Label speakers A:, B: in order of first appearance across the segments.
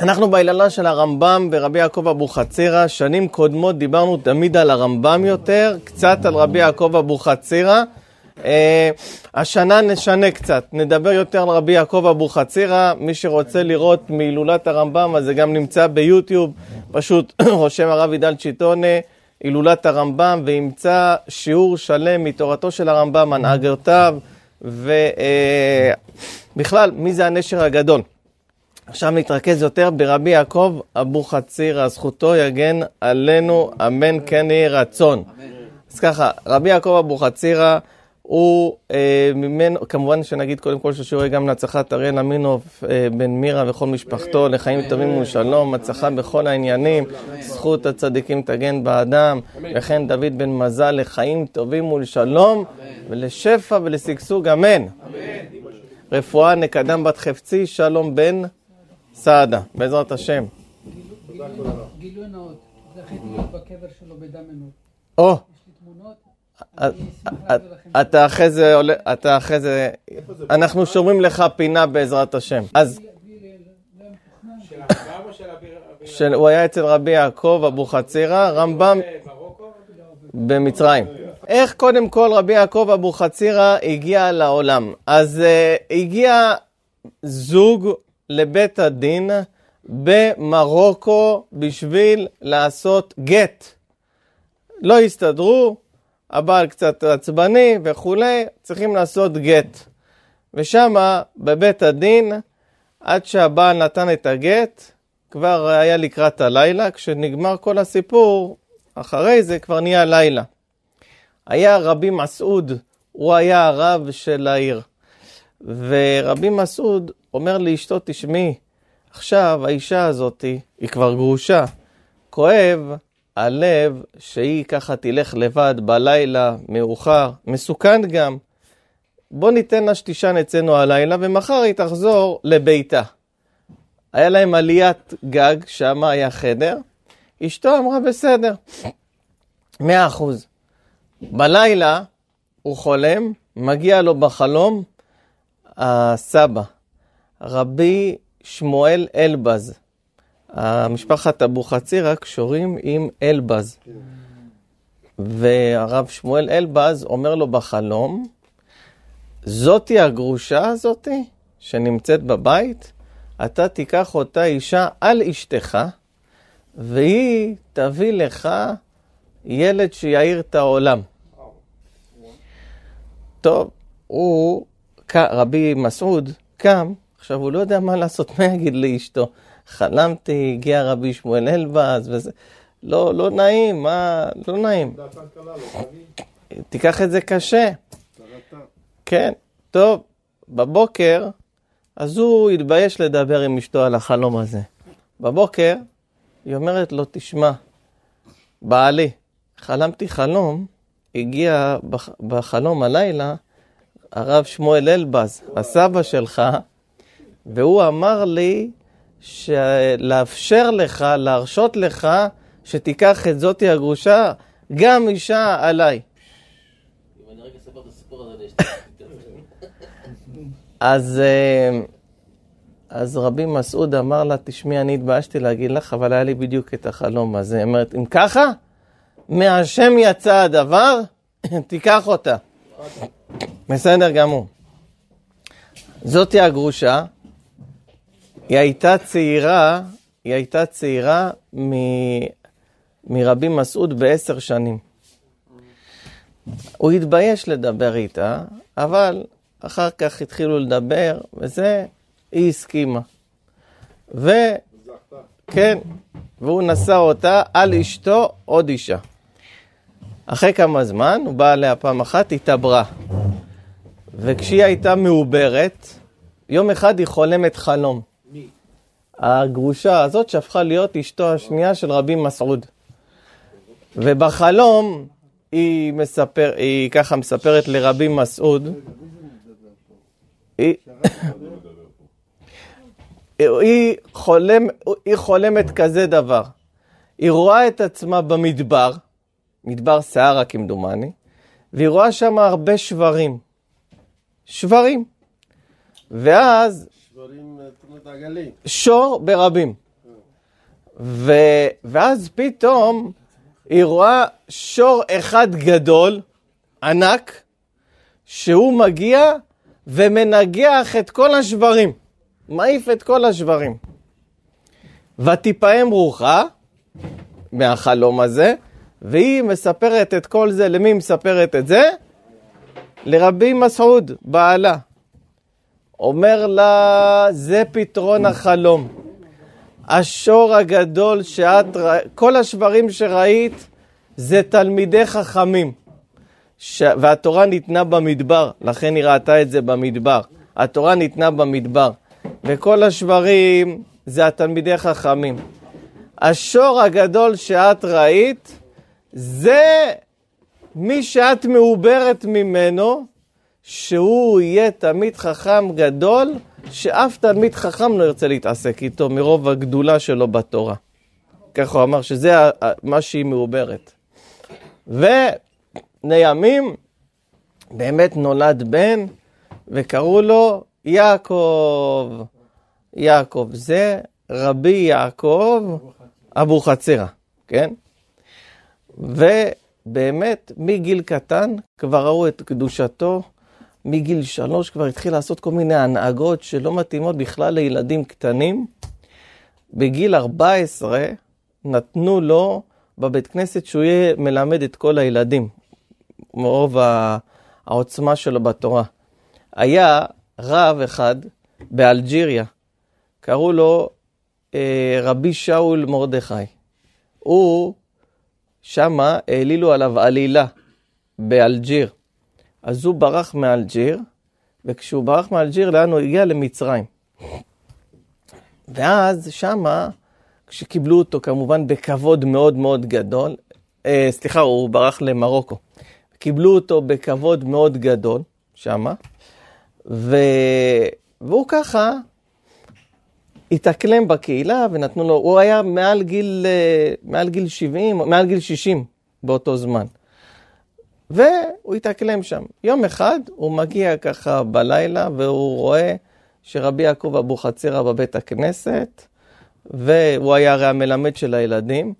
A: אנחנו באילנה של הרמב"ם ורבי יעקב אבוחצירא, שנים קודמות דיברנו תמיד על הרמב"ם יותר, קצת על רבי יעקב אבוחצירא. אה, השנה נשנה קצת, נדבר יותר על רבי יעקב אבוחצירא, מי שרוצה לראות מהילולת הרמב"ם, אז זה גם נמצא ביוטיוב, פשוט רושם הרב עידל צ'יטונה, הילולת הרמב"ם, וימצא שיעור שלם מתורתו של הרמב"ם, הנהגותיו, ובכלל, מי זה הנשר הגדול. עכשיו נתרכז יותר ברבי יעקב אבוחצירא, זכותו יגן עלינו, אמן כן יהי רצון. אז ככה, רבי יעקב אבוחצירא הוא אה, ממנו, כמובן שנגיד קודם כל ששיעורי גם להצלחת אריאל אמינוב אה, בן מירה וכל משפחתו, לחיים טובים ושלום, הצלחה בכל העניינים, זכות הצדיקים תגן באדם, וכן דוד בן מזל לחיים טובים ולשלום, ולשפע ולשגשוג, אמן. רפואה נקדם בת חפצי, שלום בן סעדה, בעזרת השם.
B: גילוי נאות, זכיתי להיות בקבר שלו בדם עינות.
A: או,
B: יש לי תמונות,
A: אה,
B: אני אשמח להעביר לכם.
A: אתה אחרי זה עולה, אתה אחרי זה, אנחנו שומרים לך פינה בעזרת השם. אז
B: לא.
C: של הרמב"ם או של אביר אביר-
A: של, הוא היה אצל רבי יעקב אבוחצירא, רמב"ם? במצרים. איך קודם כל רבי יעקב אבוחצירא הגיע לעולם? אז uh, הגיע זוג לבית הדין במרוקו בשביל לעשות גט. לא הסתדרו, הבעל קצת עצבני וכולי, צריכים לעשות גט. ושמה בבית הדין, עד שהבעל נתן את הגט, כבר היה לקראת הלילה, כשנגמר כל הסיפור, אחרי זה כבר נהיה לילה. היה רבי מסעוד, הוא היה הרב של העיר. ורבי מסעוד אומר לאשתו, תשמעי, עכשיו האישה הזאתי, היא כבר גרושה, כואב הלב שהיא ככה תלך לבד בלילה, מאוחר, מסוכן גם. בוא ניתן לה שתישן אצלנו הלילה, ומחר היא תחזור לביתה. היה להם עליית גג, שם היה חדר. אשתו אמרה, בסדר, מאה אחוז. בלילה הוא חולם, מגיע לו בחלום הסבא, רבי שמואל אלבז. המשפחת אבוחצירא קשורים עם אלבז. והרב שמואל אלבז אומר לו בחלום, זאתי הגרושה הזאתי שנמצאת בבית, אתה תיקח אותה אישה על אשתך, והיא תביא לך ילד שיעיר את העולם. טוב, הוא, רבי מסעוד, קם, עכשיו הוא לא יודע מה לעשות, מה יגיד לאשתו? חלמתי, הגיע רבי שמואל אלבז, וזה, לא, לא נעים, מה, לא נעים.
D: תביא,
A: תיקח את זה קשה. כן, טוב, בבוקר, אז הוא התבייש לדבר עם אשתו על החלום הזה. בבוקר, היא אומרת לו, תשמע, בעלי, חלמתי חלום, הגיע בח- בחלום הלילה הרב שמואל אלבז, הסבא שלך, והוא אמר לי לאפשר לך, להרשות לך, שתיקח את זאתי הגרושה, גם אישה עליי. אז, אה, אז רבי מסעוד אמר לה, תשמעי, אני התביישתי להגיד לך, אבל היה לי בדיוק את החלום הזה. היא אומרת, אם ככה, מהשם יצא הדבר, תיקח אותה. בסדר גמור. זאתי הגרושה, היא הייתה צעירה, היא הייתה צעירה מ, מרבי מסעוד בעשר שנים. הוא התבייש לדבר איתה, אבל אחר כך התחילו לדבר, וזה, היא הסכימה. וכן, והוא נשא אותה על אשתו עוד אישה. אחרי כמה זמן, הוא בא אליה פעם אחת, התעברה. וכשהיא הייתה מעוברת, יום אחד היא חולמת חלום.
C: מי?
A: הגרושה הזאת שהפכה להיות אשתו השנייה של רבי מסעוד. ובחלום היא, מספר, היא ככה מספרת לרבי מסעוד, היא, היא, חולם, היא חולמת כזה דבר, היא רואה את עצמה במדבר, מדבר סהרה כמדומני, והיא רואה שם הרבה שברים. שברים. ואז
D: דברים, זאת אומרת, עגלים.
A: שור ברבים. ו... ואז פתאום היא רואה שור אחד גדול, ענק, שהוא מגיע ומנגח את כל השברים, מעיף את כל השברים. ותיפעם רוחה מהחלום הזה, והיא מספרת את כל זה, למי מספרת את זה? לרבי מסעוד, בעלה. אומר לה, זה פתרון החלום. השור הגדול שאת, כל השברים שראית זה תלמידי חכמים. ש... והתורה ניתנה במדבר, לכן היא ראתה את זה במדבר. התורה ניתנה במדבר, וכל השברים זה התלמידי חכמים. השור הגדול שאת ראית, זה מי שאת מעוברת ממנו, שהוא יהיה תלמיד חכם גדול, שאף תלמיד חכם לא ירצה להתעסק איתו מרוב הגדולה שלו בתורה. ככה הוא אמר שזה מה שהיא מעוברת. ולימים באמת נולד בן, וקראו לו יעקב. יעקב זה רבי יעקב אבוחצירא, כן? ובאמת, מגיל קטן כבר ראו את קדושתו, מגיל שלוש כבר התחיל לעשות כל מיני הנהגות שלא מתאימות בכלל לילדים קטנים. בגיל 14 נתנו לו בבית כנסת שהוא יהיה מלמד את כל הילדים, מרוב העוצמה שלו בתורה. היה רב אחד באלג'יריה, קראו לו אה, רבי שאול מרדכי. הוא, שמה העלילו עליו עלילה באלג'יר. אז הוא ברח מאלג'יר, וכשהוא ברח מאלג'יר, לאן הוא הגיע? למצרים. ואז שמה, כשקיבלו אותו כמובן בכבוד מאוד מאוד גדול, אה, סליחה, הוא ברח למרוקו. קיבלו אותו בכבוד מאוד גדול, שמה, ו... והוא ככה התאקלם בקהילה ונתנו לו, הוא היה מעל גיל, אה, מעל גיל 70, מעל גיל 60 באותו זמן. והוא התאקלם שם. יום אחד הוא מגיע ככה בלילה והוא רואה שרבי יעקב אבוחצירא בבית הכנסת, והוא היה הרי המלמד של הילדים,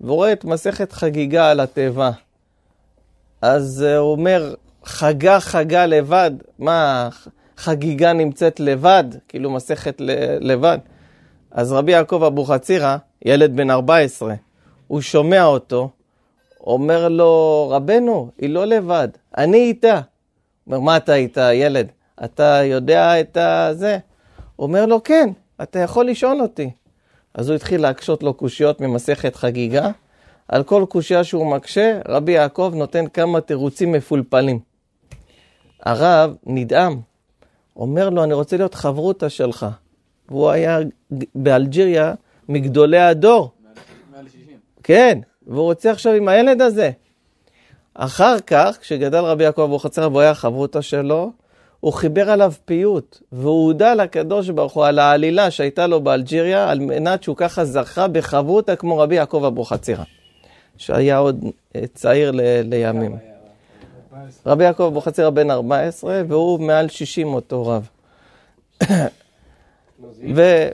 A: והוא רואה את מסכת חגיגה על התיבה. אז אה, הוא אומר, חגה חגה לבד, מה, חגיגה נמצאת לבד? כאילו מסכת לבד. אז רבי יעקב אבוחצירא, ילד בן 14, הוא שומע אותו, אומר לו, רבנו, היא לא לבד, אני איתה. אומר, מה אתה איתה, ילד? אתה יודע את הזה? אומר לו, כן, אתה יכול לשאול אותי. אז הוא התחיל להקשות לו קושיות ממסכת חגיגה. על כל קושייה שהוא מקשה, רבי יעקב נותן כמה תירוצים מפולפלים. הרב נדהם, אומר לו, אני רוצה להיות חברותא שלך. והוא היה באלג'יריה מגדולי הדור.
C: מעל 60.
A: כן, והוא רוצה עכשיו עם הילד הזה. אחר כך, כשגדל רבי יעקב אבוחצירא והוא היה חברותא שלו, הוא חיבר עליו פיוט, והוא הודה לקדוש ברוך הוא על העלילה שהייתה לו באלג'יריה, על מנת שהוא ככה זכה בחברותא כמו רבי יעקב אבוחצירא, שהיה עוד אה, צעיר ל- לימים. רבי יעקב אבוחצירא בן 14, והוא מעל 60 אותו רב. ו...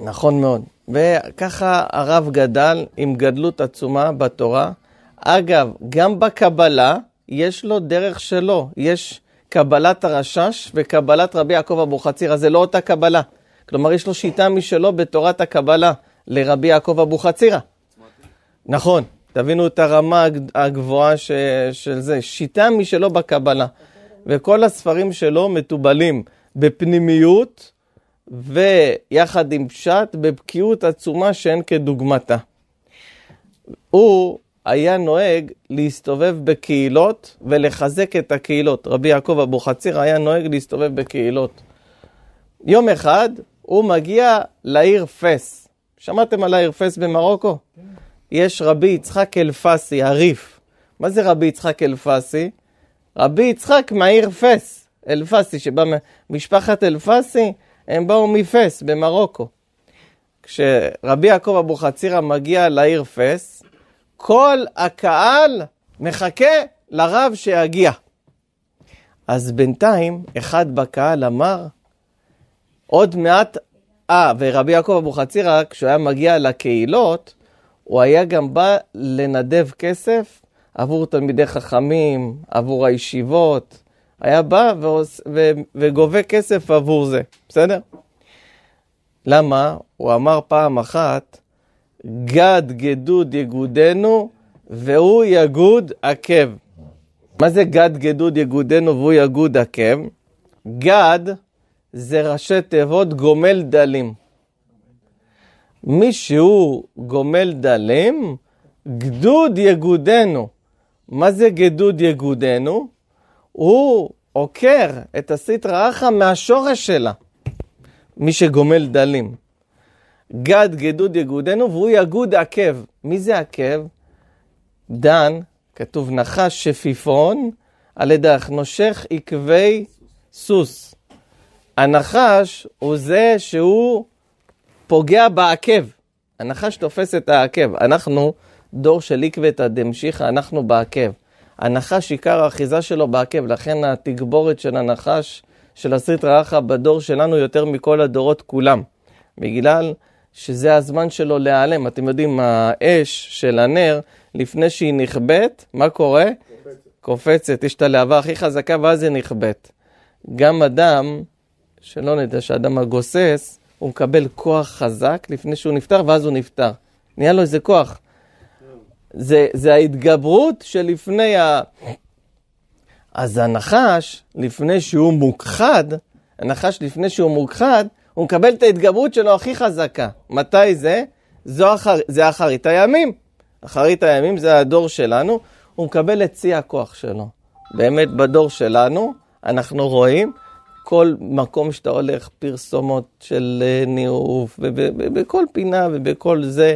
A: נכון מאוד. וככה הרב גדל עם גדלות עצומה בתורה. אגב, גם בקבלה יש לו דרך שלו. יש קבלת הרשש וקבלת רבי יעקב אבוחצירא, זה לא אותה קבלה. כלומר, יש לו שיטה משלו בתורת הקבלה לרבי יעקב אבוחצירא. נכון, תבינו את הרמה הג- הגבוהה ש... של זה. שיטה משלו בקבלה. וכל הספרים שלו מתובלים בפנימיות ויחד עם פשט בבקיאות עצומה שאין כדוגמתה. הוא היה נוהג להסתובב בקהילות ולחזק את הקהילות. רבי יעקב אבוחצירא היה נוהג להסתובב בקהילות. יום אחד הוא מגיע לעיר פס. שמעתם על העיר פס במרוקו? יש רבי יצחק אלפסי, הריף. מה זה רבי יצחק אלפסי? רבי יצחק מהעיר פס, אלפסי, שבא ממשפחת אלפסי, הם באו מפס במרוקו. כשרבי יעקב אבוחצירא מגיע לעיר פס, כל הקהל מחכה לרב שיגיע. אז בינתיים, אחד בקהל אמר, עוד מעט אה, ורבי יעקב אבוחצירא, כשהוא היה מגיע לקהילות, הוא היה גם בא לנדב כסף עבור תלמידי חכמים, עבור הישיבות. היה בא ועוש, ו, וגובה כסף עבור זה, בסדר? למה? הוא אמר פעם אחת, גד גדוד יגודנו והוא יגוד עקב. מה זה גד גדוד יגודנו והוא יגוד עקב? גד זה ראשי תיבות גומל דלים. מי שהוא גומל דלים, גדוד יגודנו. מה זה גדוד יגודנו? הוא עוקר את הסטרא אחא מהשורש שלה. מי שגומל דלים. גד גדוד יגודנו והוא יגוד עקב. מי זה עקב? דן, כתוב נחש שפיפון, על ידך נושך עקבי סוס. הנחש הוא זה שהוא פוגע בעקב. הנחש תופס את העקב. אנחנו דור של עקבתא דמשיחא, אנחנו בעקב. הנחש עיקר האחיזה שלו בעקב, לכן התגבורת של הנחש של הסטרא אחא בדור שלנו יותר מכל הדורות כולם. בגלל שזה הזמן שלו להיעלם. אתם יודעים, האש של הנר, לפני שהיא נכבאת, מה קורה? קופצת, יש את הלהבה הכי חזקה ואז היא נכבאת. גם אדם, שלא נדע שאדם הגוסס, הוא מקבל כוח חזק לפני שהוא נפטר ואז הוא נפטר. נהיה לו איזה כוח. זה, זה ההתגברות שלפני ה... אז הנחש, לפני שהוא מוכחד, הנחש לפני שהוא מוכחד, הוא מקבל את ההתגברות שלו הכי חזקה. מתי זה? זו אחר, זה אחרית הימים. אחרית הימים זה הדור שלנו, הוא מקבל את שיא הכוח שלו. באמת בדור שלנו, אנחנו רואים כל מקום שאתה הולך, פרסומות של אה, ניאוף, ובכל פינה ובכל זה,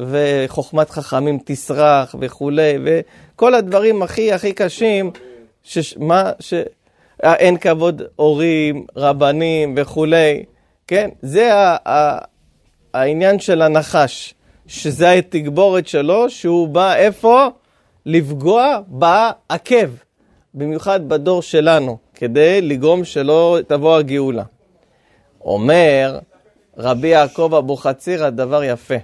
A: וחוכמת חכמים תסרח וכולי, וכל הדברים הכי הכי קשים, שש, מה, ש... אה, אין כבוד הורים, רבנים וכולי, כן? זה ה, ה, העניין של הנחש, שזה התגבורת שלו, שהוא בא איפה? לפגוע בעקב, במיוחד בדור שלנו, כדי לגרום שלא תבוא הגאולה. אומר רבי יעקב אבוחצירא דבר יפה.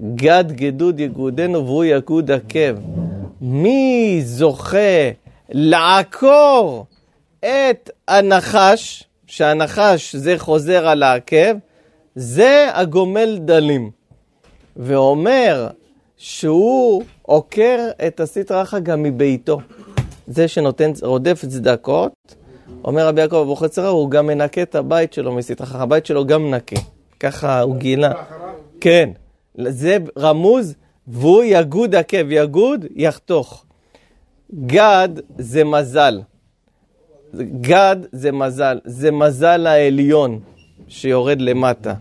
A: גד גדוד יגודנו והוא יגוד עקב. מי זוכה לעקור את הנחש, שהנחש זה חוזר על העקב, זה הגומל דלים. ואומר שהוא עוקר את הסטרא אחא גם מביתו. זה שנותן, רודף צדקות, אומר רבי יעקב אבוחצירא, הוא גם מנקה את הבית שלו מסטרא אחא, הבית שלו גם נקי. ככה הוא גילה. כן, זה רמוז, והוא יגוד עקב, יגוד יחתוך. גד זה מזל. גד זה מזל, זה מזל העליון שיורד למטה.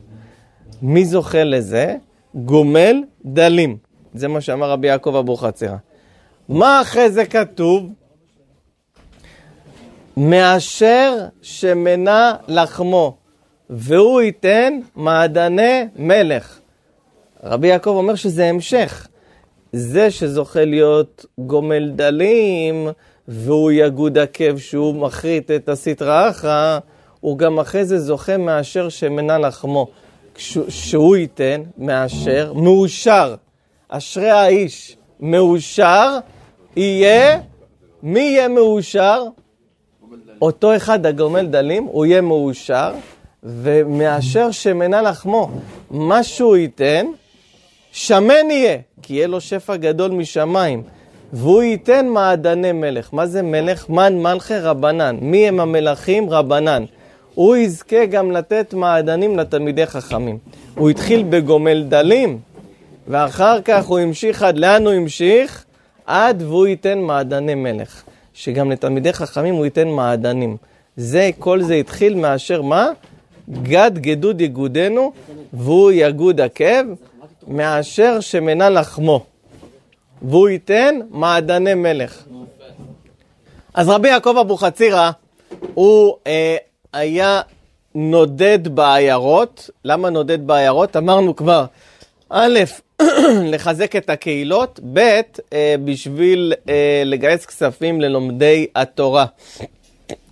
A: מי זוכה לזה? גומל דלים. זה מה שאמר רבי יעקב אבוחצירא. מה אחרי זה כתוב? מאשר שמנה לחמו, והוא ייתן מעדני מלך. רבי יעקב אומר שזה המשך. זה שזוכה להיות גומל דלים, והוא יגוד עקב שהוא מחריט את הסטרא אחא, הוא גם אחרי זה זוכה מאשר שמנה לחמו. שהוא ייתן מאשר, מאושר. אשרי האיש מאושר, יהיה, מי יהיה מאושר? אותו אחד הגומל דלים, הוא יהיה מאושר, ומאשר שמנה לחמו. מה שהוא ייתן, שמן יהיה, כי יהיה לו שפע גדול משמיים. והוא ייתן מעדני מלך. מה זה מלך? מן מלכי רבנן. מי הם המלכים? רבנן. הוא יזכה גם לתת מעדנים לתלמידי חכמים. הוא התחיל בגומל דלים, ואחר כך הוא המשיך עד לאן הוא המשיך? עד והוא ייתן מעדני מלך. שגם לתלמידי חכמים הוא ייתן מעדנים. זה, כל זה התחיל מאשר מה? גד גדוד יגודנו, והוא יגוד עקב, מאשר שמנה לחמו. והוא ייתן מעדני מלך. אז רבי יעקב אבוחצירא, הוא אה, היה נודד בעיירות. למה נודד בעיירות? אמרנו כבר, א', לחזק את הקהילות, ב', אה, בשביל אה, לגייס כספים ללומדי התורה.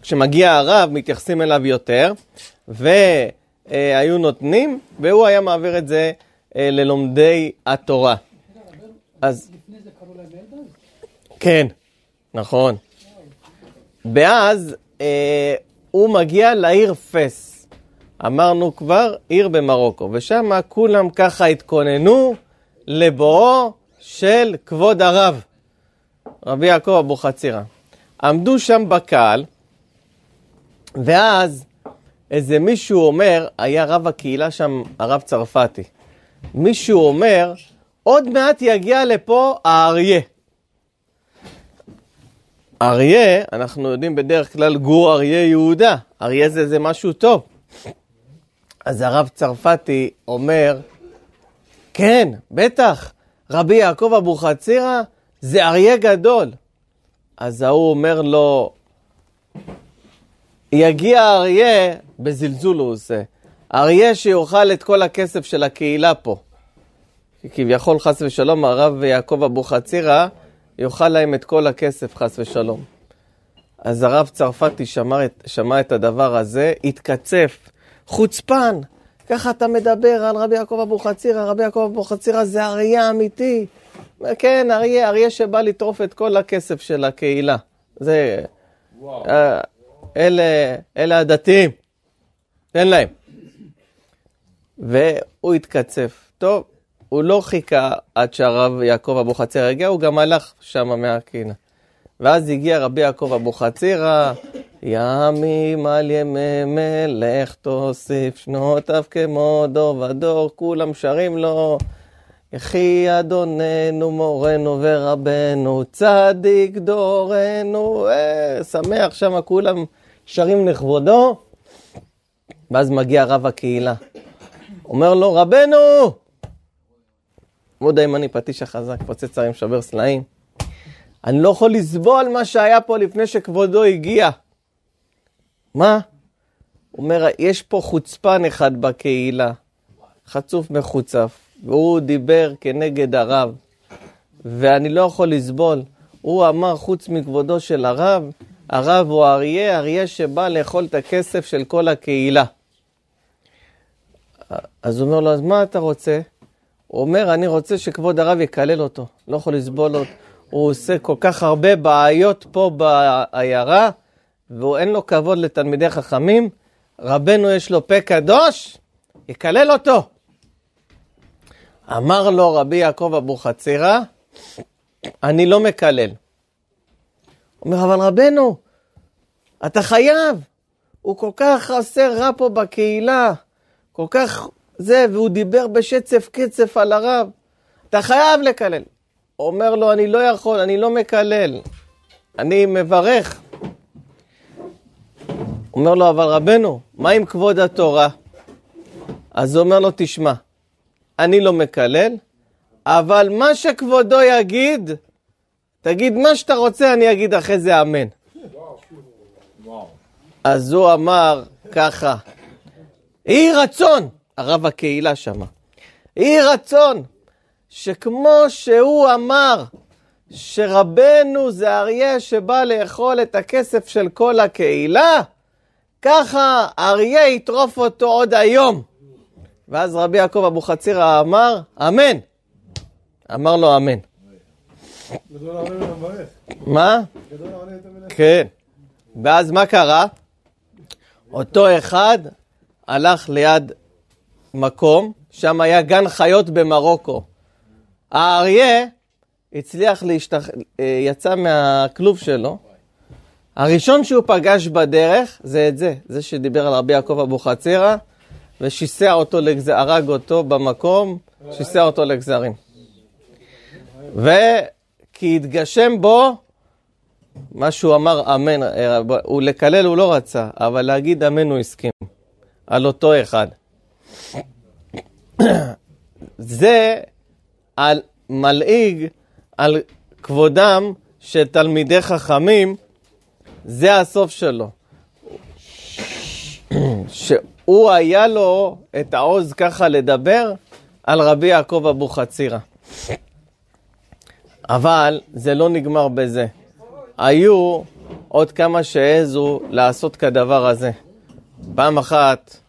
A: כשמגיע הרב, מתייחסים אליו יותר, ו... אה, היו נותנים, והוא היה מעביר את זה ללומדי התורה. אז? כן, נכון. ואז אה, הוא מגיע לעיר פס. אמרנו כבר, עיר במרוקו, ושם כולם ככה התכוננו לבואו של כבוד הרב, רבי יעקב אבוחצירא. עמדו שם בקהל, ואז איזה מישהו אומר, היה רב הקהילה שם, הרב צרפתי. מישהו אומר, עוד מעט יגיע לפה האריה. אריה, אנחנו יודעים בדרך כלל גור אריה יהודה, אריה זה, זה משהו טוב. אז הרב צרפתי אומר, כן, בטח, רבי יעקב אבוחצירא זה אריה גדול. אז ההוא אומר לו, יגיע אריה, בזלזול הוא עושה, אריה שיאכל את כל הכסף של הקהילה פה. כי כביכול, חס ושלום, הרב יעקב אבוחצירא יאכל להם את כל הכסף, חס ושלום. אז הרב צרפתי שמע את, שמע את הדבר הזה, התקצף, חוצפן, ככה אתה מדבר על רבי יעקב אבוחצירא, רבי יעקב אבוחצירא זה אריה אמיתי. כן, אריה, אריה שבא לטרוף את כל הכסף של הקהילה. זה... אה, אלה, אלה הדתיים. תן להם. והוא התקצף. טוב, הוא לא חיכה עד שהרב יעקב אבוחצירא הגיע, הוא גם הלך שם מהקינה. ואז הגיע רבי יעקב אבוחצירא, ימים על ימי מלך תוסיף שנותיו כמו דור ודור, כולם שרים לו, יחי אדוננו מורנו ורבנו, צדיק דורנו, אה, שמח שם, כולם שרים לכבודו. ואז מגיע רב הקהילה, אומר לו, רבנו! עמוד הימני, פטיש החזק, פוצץ הרים, שובר סלעים. אני לא יכול לסבול מה שהיה פה לפני שכבודו הגיע. מה? אומר, יש פה חוצפן אחד בקהילה, חצוף מחוצף, והוא דיבר כנגד הרב, ואני לא יכול לסבול. הוא אמר, חוץ מכבודו של הרב, הרב הוא אריה, אריה שבא לאכול את הכסף של כל הקהילה. אז הוא אומר לו, אז מה אתה רוצה? הוא אומר, אני רוצה שכבוד הרב יקלל אותו, לא יכול לסבול אותו. הוא עושה כל כך הרבה בעיות פה בעיירה, ואין לו כבוד לתלמידי חכמים. רבנו יש לו פה קדוש, יקלל אותו. אמר לו רבי יעקב אבוחצירא, אני לא מקלל. אומר, אבל רבנו, אתה חייב. הוא כל כך עושה רע פה בקהילה, כל כך זה, והוא דיבר בשצף קצף על הרב. אתה חייב לקלל. אומר לו, אני לא יכול, אני לא מקלל, אני מברך. אומר לו, אבל רבנו, מה עם כבוד התורה? אז הוא אומר לו, תשמע, אני לא מקלל, אבל מה שכבודו יגיד, תגיד מה שאתה רוצה, אני אגיד אחרי זה אמן. אז הוא אמר ככה, יהי רצון, הרב הקהילה שמה, יהי רצון שכמו שהוא אמר שרבנו זה אריה שבא לאכול את הכסף של כל הקהילה, ככה אריה יטרוף אותו עוד היום. ואז רבי יעקב אבוחצירא אמר, אמן. אמר לו אמן. מה? כן. ואז מה קרה? אותו אחד הלך ליד מקום, שם היה גן חיות במרוקו. האריה הצליח להשתח... אה, יצא מהכלוב שלו. הראשון שהוא פגש בדרך זה את זה, זה שדיבר על רבי יעקב אבוחצירא, ושיסע אותו, לגז... הרג אותו במקום, שיסע אותו לגזרים. וכי התגשם בו מה שהוא אמר אמן, אה, הוא לקלל הוא לא רצה, אבל להגיד אמן הוא הסכים, על אותו אחד. זה על מלעיג על כבודם של תלמידי חכמים, זה הסוף שלו. שהוא היה לו את העוז ככה לדבר על רבי יעקב אבוחצירא. אבל זה לא נגמר בזה. היו עוד כמה שהעזו לעשות כדבר הזה. פעם אחת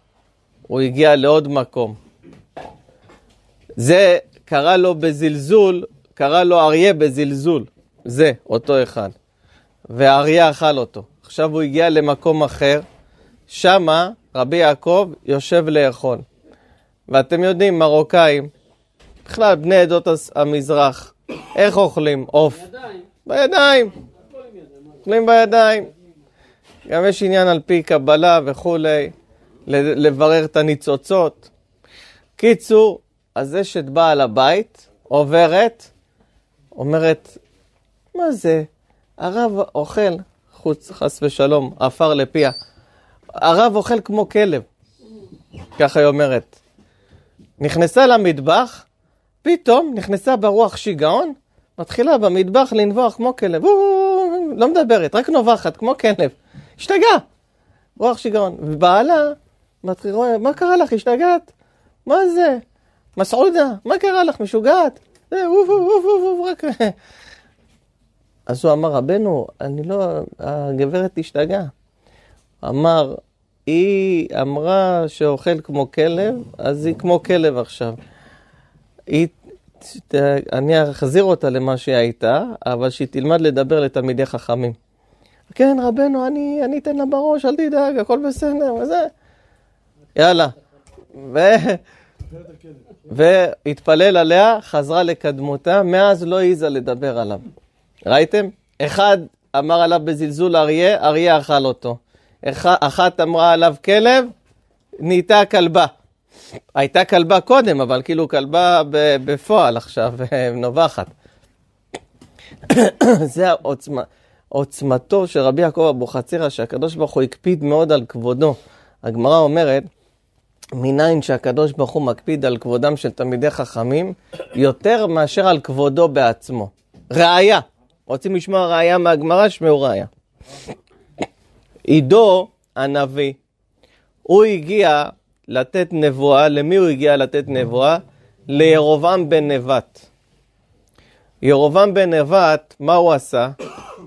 A: הוא הגיע לעוד מקום. זה קרא לו בזלזול, קרא לו אריה בזלזול. זה, אותו אחד. והאריה אכל אותו. עכשיו הוא הגיע למקום אחר, שמה רבי יעקב יושב לאכול. ואתם יודעים, מרוקאים, בכלל בני עדות המזרח, איך אוכלים עוף? בידיים. אוכלים בידיים. גם יש עניין על פי קבלה וכולי, לברר את הניצוצות. קיצור, אז אשת בעל הבית עוברת, אומרת, מה זה? הרב אוכל, חוץ חס ושלום, עפר לפיה. הרב אוכל כמו כלב, ככה היא אומרת. נכנסה למטבח, פתאום נכנסה ברוח שיגעון, מתחילה במטבח לנבוח כמו כלב. לא מדברת, רק נובחת כמו כלב. השתגעה, רוח שיגעון. ובעלה, מתחיל, רואה, מה קרה לך, השתגעת? מה זה? מסעודה, מה קרה לך, משוגעת? זה, ווף, ווף, ווף, ווף, רק... אז הוא אמר, רבנו, אני לא, הגברת השתגעה. אמר, היא אמרה שאוכל כמו כלב, אז היא כמו כלב עכשיו. היא, אני אחזיר אותה למה שהיא הייתה, אבל שהיא תלמד לדבר לתלמידי חכמים. כן, רבנו, אני, אני אתן לה בראש, אל תדאג, הכל בסדר, וזה. יאללה. ו... והתפלל עליה, חזרה לקדמותה, מאז לא העיזה לדבר עליו. ראיתם? אחד אמר עליו בזלזול אריה, אריה אכל אותו. אח- אחת אמרה עליו כלב, נהייתה כלבה. הייתה כלבה קודם, אבל כאילו כלבה בפועל עכשיו, נובחת. זה העוצמה, עוצמתו של רבי יעקב אבוחצירא, שהקדוש ברוך הוא הקפיד מאוד על כבודו. הגמרא אומרת, מניין שהקדוש ברוך הוא מקפיד על כבודם של תלמידי חכמים, יותר מאשר על כבודו בעצמו. ראיה. רוצים לשמוע ראיה מהגמרא? שמעו ראיה. עידו הנביא, הוא הגיע לתת נבואה, למי הוא הגיע לתת נבואה? לירובעם בן נבט. ירובעם בן נבט, מה הוא עשה?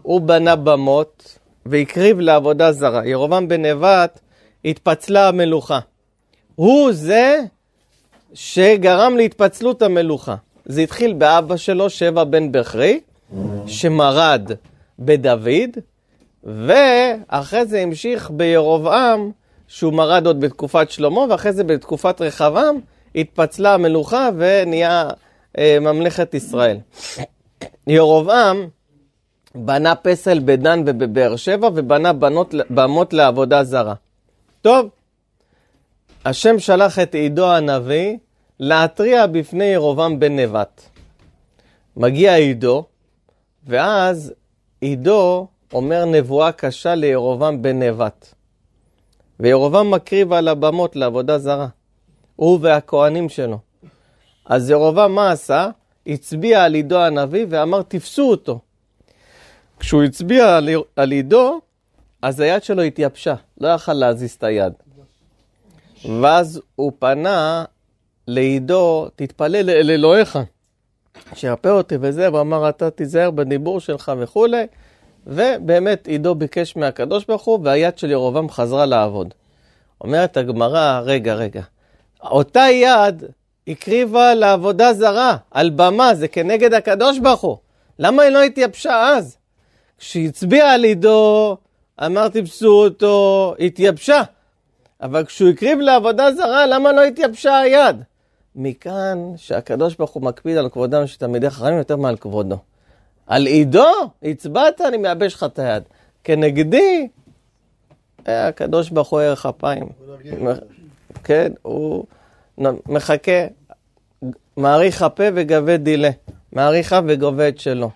A: הוא בנה במות והקריב לעבודה זרה. ירובעם בן נבט התפצלה המלוכה. הוא זה שגרם להתפצלות המלוכה. זה התחיל באבא שלו, שבע בן בכרי, שמרד בדוד, ואחרי זה המשיך בירובעם, שהוא מרד עוד בתקופת שלמה, ואחרי זה בתקופת רחבעם התפצלה המלוכה ונהיה אה, ממלכת ישראל. ירובעם בנה פסל בדן ובבאר שבע, ובנה בנות, במות לעבודה זרה. טוב, השם שלח את עידו הנביא להתריע בפני ירובעם בן נבט. מגיע עידו, ואז עידו אומר נבואה קשה לירובעם בן נבט. וירובעם מקריב על הבמות לעבודה זרה. הוא והכהנים שלו. אז ירובעם מה עשה? הצביע על עידו הנביא ואמר תפסו אותו. כשהוא הצביע על עידו, אז היד שלו התייבשה, לא יכל להזיז את היד. ואז הוא פנה לעידו, תתפלל אל אלוהיך, שירפא אותי וזה, והוא אמר, אתה תיזהר בדיבור שלך וכולי. ובאמת עידו ביקש מהקדוש ברוך הוא, והיד של ירובעם חזרה לעבוד. אומרת הגמרא, רגע, רגע, אותה יד הקריבה לעבודה זרה, על במה, זה כנגד הקדוש ברוך הוא. למה היא לא התייבשה אז? כשהצביע על עידו, אמר תפסו אותו, התייבשה. אבל כשהוא הקריב לעבודה זרה, למה לא התייבשה היד? מכאן שהקדוש ברוך הוא מקפיד על כבודם של תלמידי חכמים יותר מעל כבודו. על עידו, הצבעת, אני מייבש לך את היד. כנגדי, אה, הקדוש ברוך הוא ערך אפיים. כן, הוא מחכה, מעריך הפה וגבה דילה. מעריך וגובה את שלו.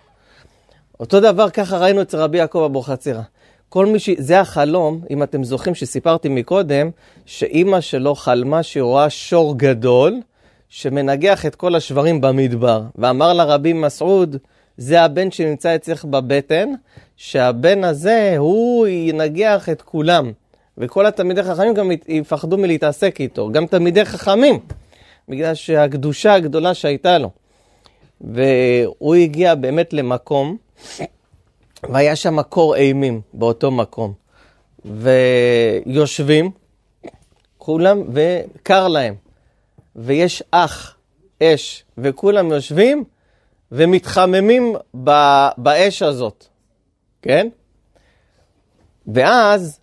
A: אותו דבר ככה ראינו אצל רבי יעקב אבוחצירא. כל מי ש... זה החלום, אם אתם זוכרים שסיפרתי מקודם, שאימא שלו חלמה שהיא רואה שור גדול שמנגח את כל השברים במדבר. ואמר לה רבי מסעוד, זה הבן שנמצא אצלך בבטן, שהבן הזה, הוא ינגח את כולם. וכל התלמידי חכמים גם יפחדו מלהתעסק איתו, גם תלמידי חכמים, בגלל שהקדושה הגדולה שהייתה לו. והוא הגיע באמת למקום, והיה שם קור אימים באותו מקום. ויושבים, כולם, וקר להם, ויש אח, אש, וכולם יושבים ומתחממים ב- באש הזאת, כן? ואז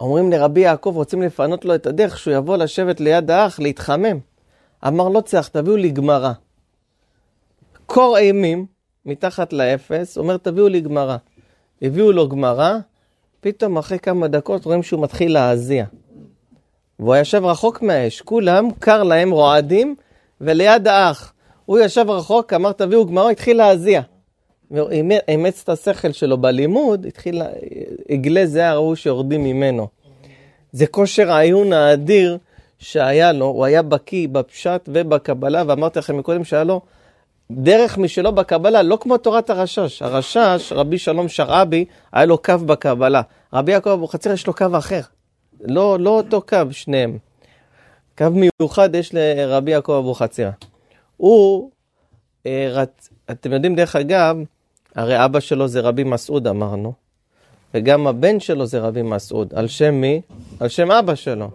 A: אומרים לרבי יעקב, רוצים לפנות לו את הדרך, שהוא יבוא לשבת ליד האח, להתחמם. אמר, לא צריך, תביאו לי גמרא. קור אימים, מתחת לאפס, אומר, תביאו לי גמרא. הביאו לו גמרא, פתאום אחרי כמה דקות רואים שהוא מתחיל להזיע. והוא ישב רחוק מהאש, כולם, קר להם, רועדים, וליד האח. הוא ישב רחוק, אמר תביאו גמרא, התחיל להזיע. והוא אימץ את השכל שלו בלימוד, התחיל, עגלי זיעה ראו שיורדים ממנו. זה כושר העיון האדיר שהיה לו, הוא היה בקיא בפשט ובקבלה, ואמרתי לכם מקודם שהיה לו דרך משלו בקבלה, לא כמו תורת הרשש. הרשש, רבי שלום שרעבי, היה לו קו בקבלה. רבי יעקב אבוחצירא יש לו קו אחר. לא, לא אותו קו, שניהם. קו מיוחד יש לרבי יעקב אבוחצירא. הוא, אה, רצ... אתם יודעים, דרך אגב, הרי אבא שלו זה רבי מסעוד, אמרנו, וגם הבן שלו זה רבי מסעוד. על שם מי? על שם אבא שלו.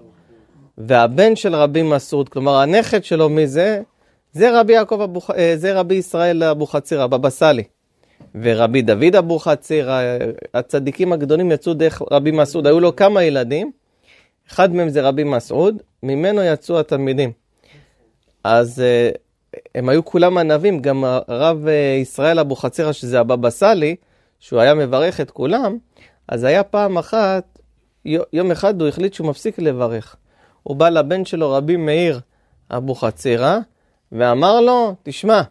A: והבן של רבי מסעוד, כלומר הנכד שלו, מי זה? זה רבי יעקב אבוח... אה, זה רבי ישראל אבוחצירא, בבא סאלי. ורבי דוד אבוחצירא, הצדיקים הגדולים יצאו דרך רבי מסעוד, היו לו כמה ילדים, אחד מהם זה רבי מסעוד, ממנו יצאו התלמידים. אז אה, הם היו כולם ענבים, גם הרב אה, ישראל אבוחצירא, שזה הבבא סאלי, שהוא היה מברך את כולם, אז היה פעם אחת, יום אחד הוא החליט שהוא מפסיק לברך. הוא בא לבן שלו, רבי מאיר אבוחצירא, ואמר לו, תשמע,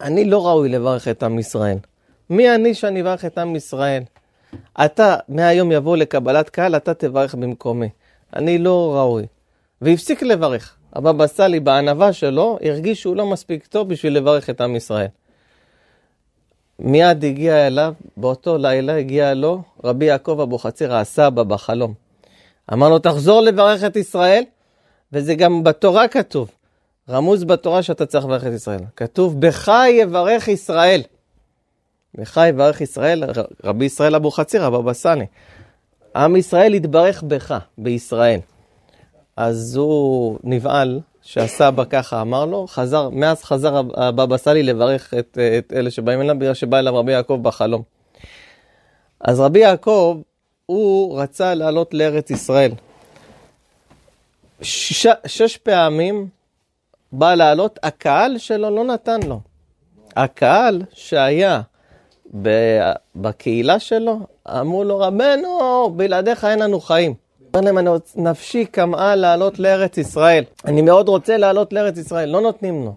A: אני לא ראוי לברך את עם ישראל. מי אני שאני אברך את עם ישראל? אתה, מהיום יבוא לקבלת קהל, אתה תברך במקומי. אני לא ראוי. והפסיק לברך. הבבא סאלי בענווה שלו הרגיש שהוא לא מספיק טוב בשביל לברך את עם ישראל. מיד הגיע אליו, באותו לילה הגיע לו רבי יעקב אבוחצירא הסבא בחלום. אמר לו, תחזור לברך את ישראל, וזה גם בתורה כתוב. רמוז בתורה שאתה צריך לברך את ישראל. כתוב, בך יברך ישראל. בך יברך ישראל, רבי ישראל אבוחצירא, בבא סאלי. עם ישראל יתברך בך, בישראל. אז הוא נבהל שהסבא ככה אמר לו, חזר, מאז חזר הבבא סאלי לברך את, את אלה שבאים אליו, בגלל שבא אליו רבי יעקב בחלום. אז רבי יעקב, הוא רצה לעלות לארץ ישראל. שש, שש פעמים בא לעלות, הקהל שלו לא נתן לו. הקהל שהיה בקהילה שלו, אמרו לו, רבנו, בלעדיך אין לנו חיים. אומר להם. נפשי כמהה לעלות לארץ ישראל. אני מאוד רוצה לעלות לארץ ישראל, לא נותנים לו.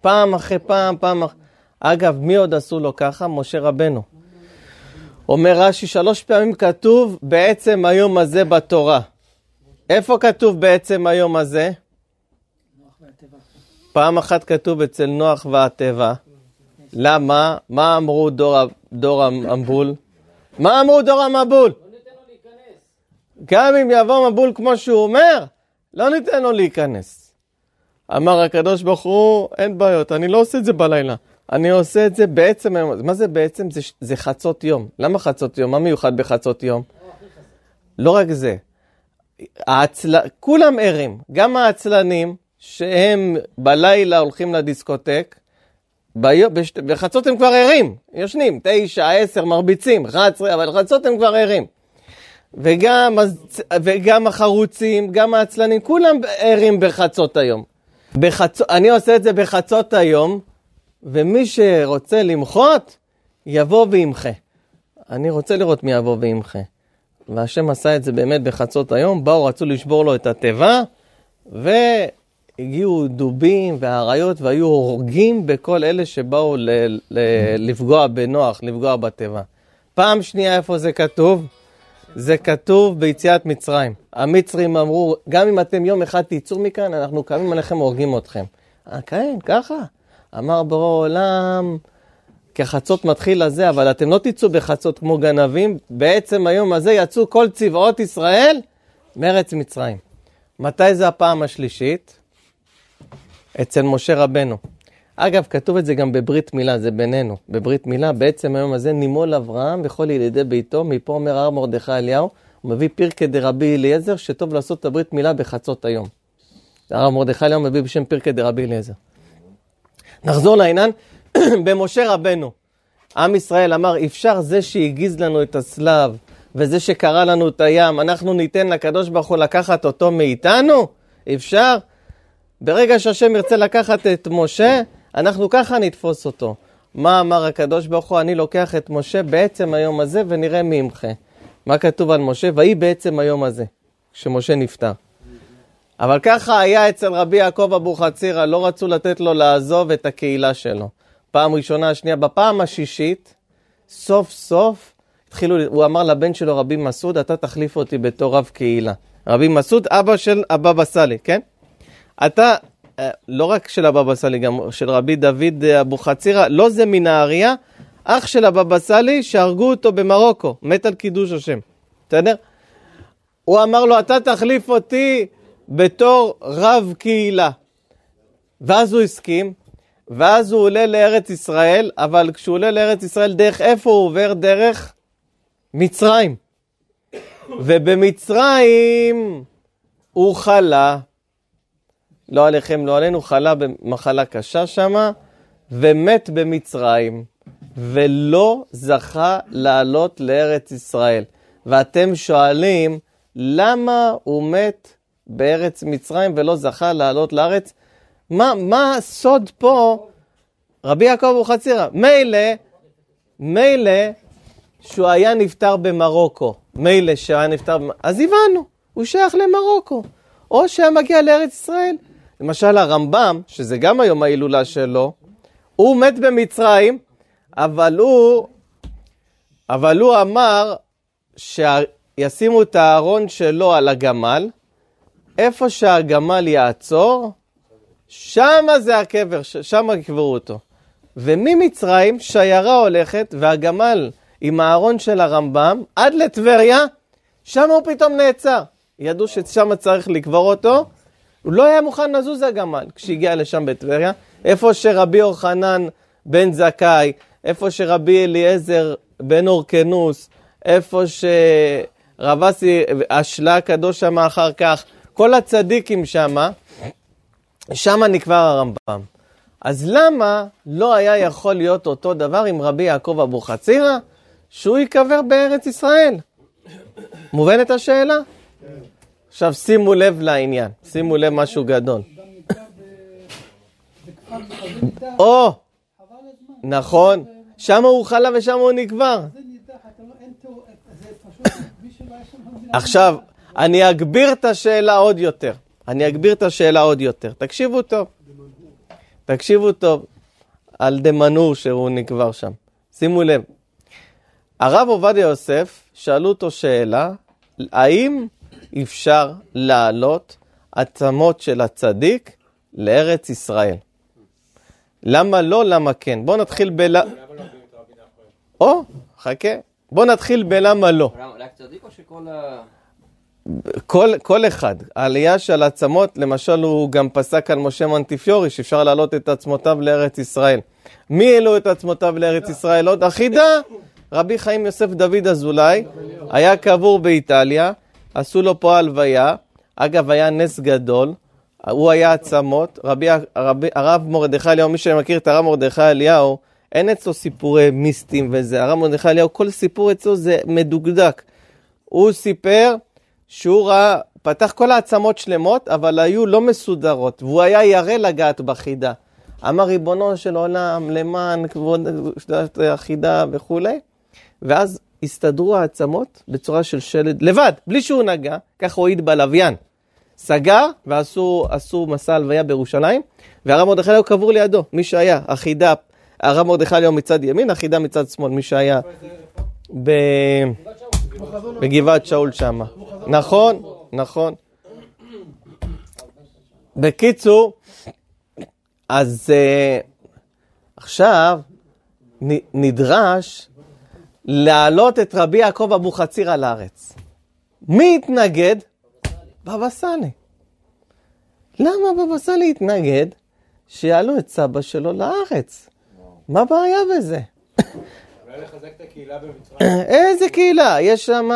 A: פעם אחרי פעם, פעם אחרי... אגב, מי עוד עשו לו ככה? משה רבנו. אומר רש"י, שלוש פעמים כתוב בעצם היום הזה בתורה. איפה כתוב בעצם היום הזה? פעם אחת כתוב אצל נוח והטבע. למה? מה אמרו דור, דור המבול? מה אמרו דור המבול? גם אם יבוא מבול כמו שהוא אומר, לא ניתן לו להיכנס. אמר הקדוש ברוך הוא, אין בעיות, אני לא עושה את זה בלילה. אני עושה את זה בעצם היום. מה זה בעצם? זה, זה חצות יום. למה חצות יום? מה מיוחד בחצות יום? לא רק זה. העצל... כולם ערים, גם העצלנים, שהם בלילה הולכים לדיסקוטק. בחצות הם כבר ערים, יושנים, תשע, עשר, מרביצים, אחת עשרה, אבל בחצות הם כבר ערים. וגם, וגם החרוצים, גם העצלנים, כולם ערים בחצות היום. בחצ... אני עושה את זה בחצות היום, ומי שרוצה למחות, יבוא וימחה. אני רוצה לראות מי יבוא וימחה. והשם עשה את זה באמת בחצות היום, באו, רצו לשבור לו את התיבה, והגיעו דובים ואריות והיו הורגים בכל אלה שבאו ל- ל- לפגוע בנוח, לפגוע בתיבה. פעם שנייה איפה זה כתוב? זה כתוב ביציאת מצרים. המצרים אמרו, גם אם אתם יום אחד תצאו מכאן, אנחנו קמים עליכם והורגים אתכם. אה, כן, ככה. אמר בורא עולם, כחצות מתחיל הזה, אבל אתם לא תצאו בחצות כמו גנבים, בעצם היום הזה יצאו כל צבאות ישראל מארץ מצרים. מתי זה הפעם השלישית? אצל משה רבנו. אגב, כתוב את זה גם בברית מילה, זה בינינו. בברית מילה, בעצם היום הזה נימול אברהם וכל ילידי ביתו, מפה אומר הר מרדכי אליהו, הוא מביא פירקא דרבי אליעזר, שטוב לעשות את הברית מילה בחצות היום. הרב מרדכי אליהו מביא בשם פירקא דרבי אליעזר. נחזור לעניין, במשה רבנו, עם ישראל אמר, אפשר זה שהגיז לנו את הצלב, וזה שקרא לנו את הים, אנחנו ניתן לקדוש ברוך הוא לקחת אותו מאיתנו? אפשר? ברגע שהשם ירצה לקחת את משה, אנחנו ככה נתפוס אותו. מה אמר הקדוש ברוך הוא? אני לוקח את משה בעצם היום הזה ונראה מי ימחה. מה כתוב על משה? ויהי בעצם היום הזה, כשמשה נפטר. אבל ככה היה אצל רבי יעקב אבוחצירא, לא רצו לתת לו לעזוב את הקהילה שלו. פעם ראשונה, שנייה, בפעם השישית, סוף סוף התחילו, הוא אמר לבן שלו, רבי מסעוד, אתה תחליף אותי בתור רב קהילה. רבי מסעוד, אבא של הבבא סאלי, כן? אתה, אה, לא רק של הבבא סאלי, גם של רבי דוד אה, אבוחצירא, לא זה מנהריה, אח של הבבא סאלי שהרגו אותו במרוקו, מת על קידוש השם, בסדר? הוא אמר לו, אתה תחליף אותי בתור רב קהילה. ואז הוא הסכים, ואז הוא עולה לארץ ישראל, אבל כשהוא עולה לארץ ישראל, דרך איפה הוא עובר? דרך מצרים. ובמצרים הוא חלה, לא עליכם, לא עלינו, חלה במחלה קשה שמה, ומת במצרים, ולא זכה לעלות לארץ ישראל. ואתם שואלים, למה הוא מת בארץ מצרים ולא זכה לעלות לארץ? מה, מה הסוד פה? רבי יעקב אבוחצירא, מילא, מילא שהוא היה נפטר במרוקו, מילא שהיה נפטר, אז הבנו, הוא שייך למרוקו, או שהיה מגיע לארץ ישראל. למשל הרמב"ם, שזה גם היום ההילולה שלו, הוא מת במצרים, אבל הוא, אבל הוא אמר שישימו את הארון שלו על הגמל, איפה שהגמל יעצור, שמה זה הקבר, שמה יקברו אותו. וממצרים שיירה הולכת והגמל עם הארון של הרמב"ם עד לטבריה, שם הוא פתאום נעצר. ידעו ששם צריך לקבור אותו, הוא לא היה מוכן לזוז הגמל כשהגיע לשם בטבריה, איפה שרבי אורחנן בן זכאי, איפה שרבי אליעזר בן אורקנוס, איפה שרב אסי אשלה הקדוש שם אחר כך, כל הצדיקים שמה, שמה נקבר הרמב"ם. אז למה לא היה יכול להיות אותו דבר עם רבי יעקב אבוחצירא, שהוא ייקבר בארץ ישראל? מובנת השאלה? עכשיו שימו לב לעניין, שימו לב משהו גדול. או. נכון, שם הוא חלה ושם הוא נקבר. עכשיו, אני אגביר את השאלה עוד יותר. אני אגביר את השאלה עוד יותר. תקשיבו טוב. תקשיבו טוב על דמנור שהוא נקבר שם. שימו לב. הרב עובדיה יוסף, שאלו אותו שאלה, האם אפשר להעלות עצמות של הצדיק לארץ ישראל? למה לא, למה כן? בואו נתחיל ב... או, חכה. בואו נתחיל בלמה לא.
E: למה, רק צדיק או שכל ה...
A: כל, כל אחד, העלייה של עצמות, למשל הוא גם פסק על משה מונטיפיורי, שאפשר להעלות את עצמותיו לארץ ישראל. מי העלו את עצמותיו לארץ ישראל? עוד אחידה, רבי חיים יוסף דוד אזולאי, היה קבור באיטליה, עשו לו פה הלוויה, אגב היה נס גדול, הוא היה עצמות, רבי, רבי, הרב מרדכי אליהו, מי שמכיר את הרב מרדכי אליהו, אין אצלו סיפורי מיסטים וזה, הרב מרדכי אליהו, כל סיפור אצלו זה מדוקדק. הוא סיפר שהוא ראה, פתח כל העצמות שלמות, אבל היו לא מסודרות, והוא היה ירא לגעת בחידה. אמר ריבונו של עולם, למען כבוד החידה וכולי, ואז הסתדרו העצמות בצורה של שלד, לבד, בלי שהוא נגע, ככה הוא העיד בלוויין. סגר ועשו עשו מסע הלוויה בירושלים, והרב מרדכי אליהו קבור לידו, מי שהיה, החידה, הרב מרדכי אליהו מצד ימין, החידה מצד שמאל, מי שהיה ב... בגבעת שאול שמה. נכון, נכון. בקיצור, אז uh, עכשיו נדרש להעלות את רבי יעקב אבוחצירא לארץ. מי התנגד? בבא סאלי. למה בבא סאלי התנגד? שיעלו את סבא שלו לארץ. מה הבעיה בזה? איזה קהילה? יש שם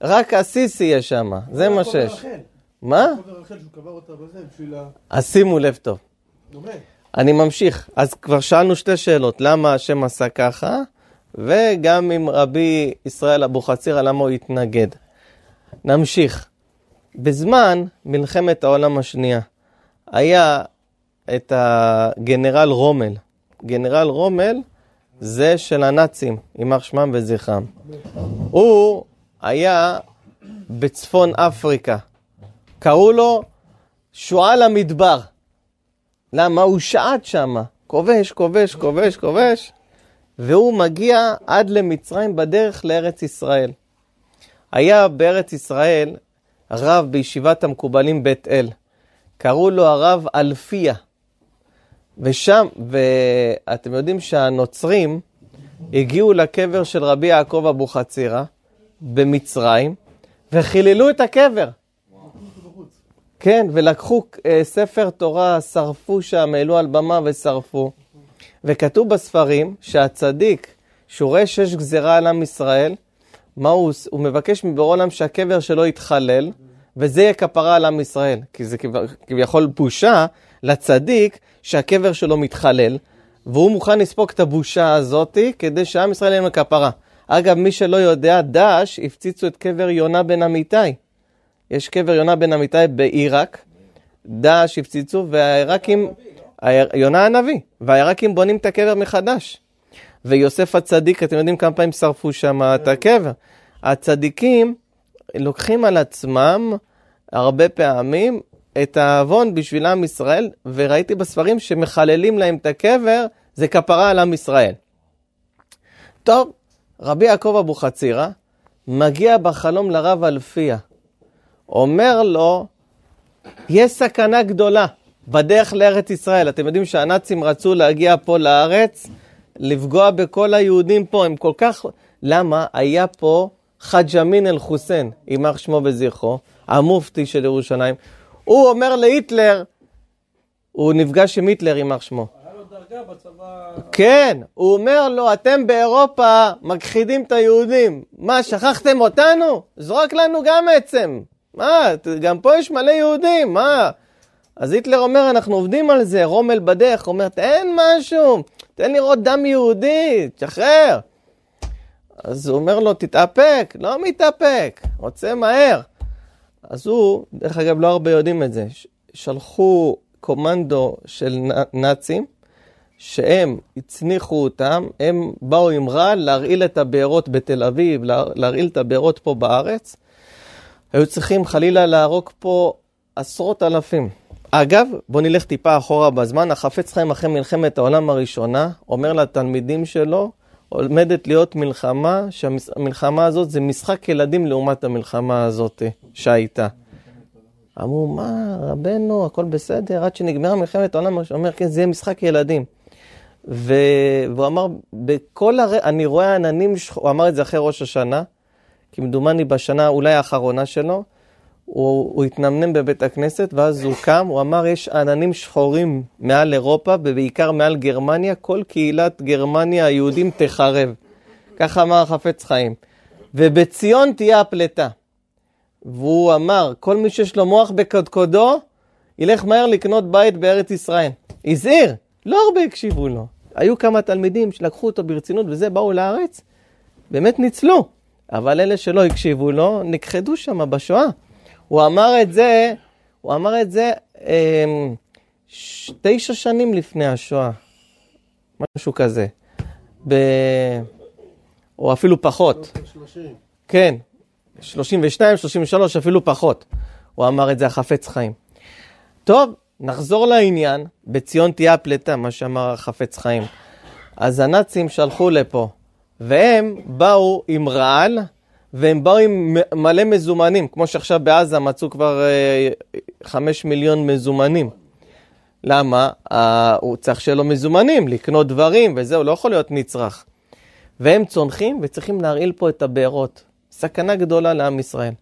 A: רק עסיס יהיה שם, זה מה שיש. מה? אז שימו לב טוב. אני ממשיך. אז כבר שאלנו שתי שאלות, למה השם עשה ככה, וגם עם רבי ישראל אבוחצירא, למה הוא התנגד. נמשיך. בזמן מלחמת העולם השנייה, היה את הגנרל רומל. גנרל רומל זה של הנאצים, יימח שמם וזכרם. הוא היה בצפון אפריקה. קראו לו שועל המדבר. למה? הוא שעט שם, כובש, כובש, כובש, כובש, והוא מגיע עד למצרים בדרך לארץ ישראל. היה בארץ ישראל רב בישיבת המקובלים בית אל, קראו לו הרב אלפיה. ושם, ואתם יודעים שהנוצרים הגיעו לקבר של רבי יעקב אבוחצירא במצרים, וחיללו את הקבר. כן, ולקחו אה, ספר תורה, שרפו שם, העלו על במה ושרפו. וכתוב בספרים שהצדיק, שהוא רואה שיש גזירה על עם ישראל, מה הוא עוש- הוא מבקש מבורא עולם שהקבר שלו יתחלל, וזה יהיה כפרה על עם ישראל. כי זה כב- כביכול בושה לצדיק שהקבר שלו מתחלל, והוא מוכן לספוג את הבושה הזאתי כדי שעם ישראל יהיה לו כפרה. אגב, מי שלא יודע, דאעש הפציצו את קבר יונה בן אמיתי. יש קבר יונה בן אמיתי בעיראק, דאעש הפציצו, והעיראקים, יונה הנביא, והעיראקים בונים את הקבר מחדש. ויוסף הצדיק, אתם יודעים כמה פעמים שרפו שם את הקבר. הצדיקים לוקחים על עצמם הרבה פעמים את העוון בשביל עם ישראל, וראיתי בספרים שמחללים להם את הקבר, זה כפרה על עם ישראל. טוב, רבי יעקב אבוחצירא מגיע בחלום לרב אלפיה. אומר לו, יש סכנה גדולה בדרך לארץ ישראל. אתם יודעים שהנאצים רצו להגיע פה לארץ, לפגוע בכל היהודים פה, הם כל כך... למה? היה פה חאג' אמין אל-חוסיין, יימח שמו וזכרו, המופתי של ירושלים. הוא אומר להיטלר, הוא נפגש עם היטלר, יימח שמו.
D: בצבא...
A: כן, הוא אומר לו, אתם באירופה מכחידים את היהודים. מה, שכחתם אותנו? זרוק לנו גם עצם. מה, גם פה יש מלא יהודים, מה? אז היטלר אומר, אנחנו עובדים על זה, רומל בדרך, אומר, תן משהו, תן לראות דם יהודי, תשחרר. אז הוא אומר לו, תתאפק, לא מתאפק, רוצה מהר. אז הוא, דרך אגב, לא הרבה יודעים את זה, שלחו קומנדו של נאצים, שהם הצניחו אותם, הם באו עם רעל להרעיל את הבארות בתל אביב, לה- להרעיל את הבארות פה בארץ. היו צריכים חלילה להרוג פה עשרות אלפים. אגב, בואו נלך טיפה אחורה בזמן, החפץ חיים אחרי מלחמת העולם הראשונה, אומר לתלמידים שלו, עומדת להיות מלחמה, שהמלחמה הזאת זה משחק ילדים לעומת המלחמה הזאת שהייתה. אמרו, מה, רבנו, הכל בסדר, עד שנגמרה מלחמת העולם אומר, כן, זה יהיה משחק ילדים. ו... והוא אמר, בכל הר... אני רואה עננים. הוא אמר את זה אחרי ראש השנה, כמדומני בשנה אולי האחרונה שלו, הוא, הוא התנמנם בבית הכנסת, ואז הוא קם, הוא אמר, יש עננים שחורים מעל אירופה, ובעיקר מעל גרמניה, כל קהילת גרמניה, היהודים תחרב. ככה אמר החפץ חיים. ובציון תהיה הפלטה. והוא אמר, כל מי שיש לו מוח בקודקודו, ילך מהר לקנות בית בארץ ישראל. הזהיר, לא הרבה הקשיבו לו. היו כמה תלמידים שלקחו אותו ברצינות וזה, באו לארץ, באמת ניצלו. אבל אלה שלא הקשיבו לו, נכחדו שם בשואה. הוא אמר את זה, הוא אמר את זה ש... תשע שנים לפני השואה, משהו כזה. ב... או אפילו פחות.
D: שלושים.
A: כן, 32, 33, אפילו פחות. הוא אמר את זה החפץ חיים. טוב, נחזור לעניין, בציון תהיה הפלטה, מה שאמר החפץ חיים. אז הנאצים שלחו לפה, והם באו עם רעל, והם באו עם מלא מזומנים, כמו שעכשיו בעזה מצאו כבר אה, חמש מיליון מזומנים. למה? אה, הוא צריך שיהיה לו מזומנים, לקנות דברים וזהו, לא יכול להיות נצרך. והם צונחים וצריכים להרעיל פה את הבארות. סכנה גדולה לעם ישראל.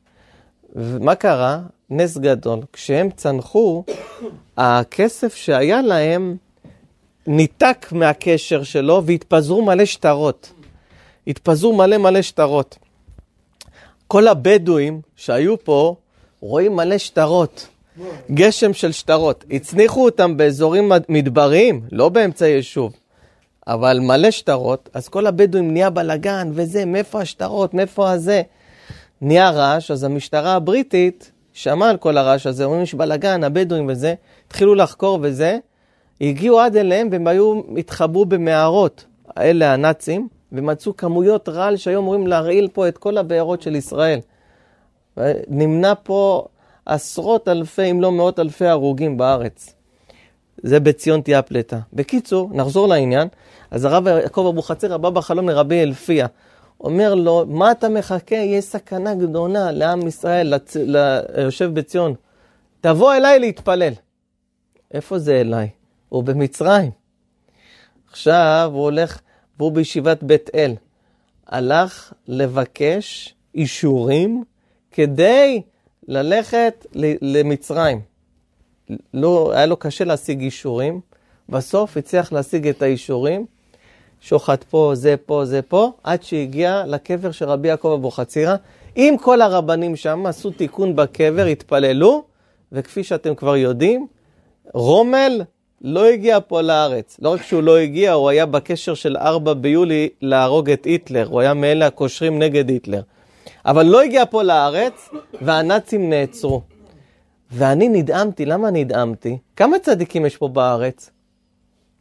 A: ומה קרה? נס גדול. כשהם צנחו, הכסף שהיה להם ניתק מהקשר שלו והתפזרו מלא שטרות. התפזרו מלא מלא שטרות. כל הבדואים שהיו פה רואים מלא שטרות, גשם של שטרות. הצניחו אותם באזורים מדבריים, לא באמצע יישוב, אבל מלא שטרות, אז כל הבדואים נהיה בלאגן וזה, מאיפה השטרות, מאיפה הזה. נהיה רעש, אז המשטרה הבריטית שמעה על כל הרעש הזה, אומרים יש בלאגן, הבדואים וזה, התחילו לחקור וזה, הגיעו עד אליהם והם היו, התחבאו במערות, אלה הנאצים, ומצאו כמויות רעל שהיו אמורים להרעיל פה את כל הבארות של ישראל. נמנע פה עשרות אלפי, אם לא מאות אלפי הרוגים בארץ. זה בציון תהיה הפלטה. בקיצור, נחזור לעניין. אז הרב יעקב אבוחצירא בא בחלום לרבי אלפיה. אומר לו, מה אתה מחכה? יש סכנה גדולה לעם ישראל, לצ... ליושב בציון. תבוא אליי להתפלל. איפה זה אליי? הוא במצרים. עכשיו הוא הולך, והוא בישיבת בית אל. הלך לבקש אישורים כדי ללכת למצרים. לא, היה לו קשה להשיג אישורים, בסוף הצליח להשיג את האישורים, שוחט פה, זה פה, זה פה, עד שהגיע לקבר של רבי יעקב אבוחצירא. עם כל הרבנים שם עשו תיקון בקבר, התפללו, וכפי שאתם כבר יודעים, רומל לא הגיע פה לארץ. לא רק שהוא לא הגיע, הוא היה בקשר של 4 ביולי להרוג את היטלר, הוא היה מאלה הקושרים נגד היטלר. אבל לא הגיע פה לארץ, והנאצים נעצרו. ואני נדהמתי, למה נדהמתי? כמה צדיקים יש פה בארץ?